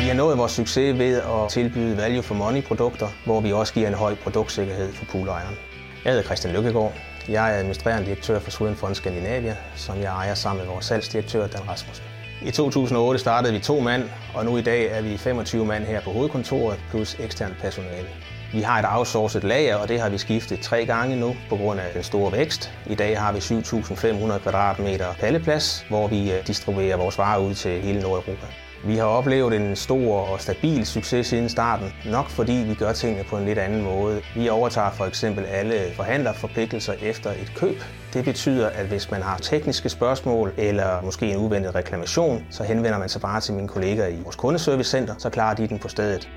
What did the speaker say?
Vi har nået vores succes ved at tilbyde value for money produkter, hvor vi også giver en høj produktsikkerhed for poolejeren. Jeg hedder Christian Lykkegaard. Jeg er administrerende direktør for Sweden Fund Scandinavia, som jeg ejer sammen med vores salgsdirektør Dan Rasmussen. I 2008 startede vi to mand, og nu i dag er vi 25 mand her på hovedkontoret plus ekstern personale. Vi har et outsourcet lager, og det har vi skiftet tre gange nu på grund af den store vækst. I dag har vi 7.500 kvadratmeter palleplads, hvor vi øh, distribuerer vores varer ud til hele Nordeuropa. Vi har oplevet en stor og stabil succes siden starten, nok fordi vi gør tingene på en lidt anden måde. Vi overtager for eksempel alle forhandlerforpligtelser efter et køb. Det betyder, at hvis man har tekniske spørgsmål eller måske en uventet reklamation, så henvender man sig bare til mine kolleger i vores kundeservicecenter, så klarer de den på stedet.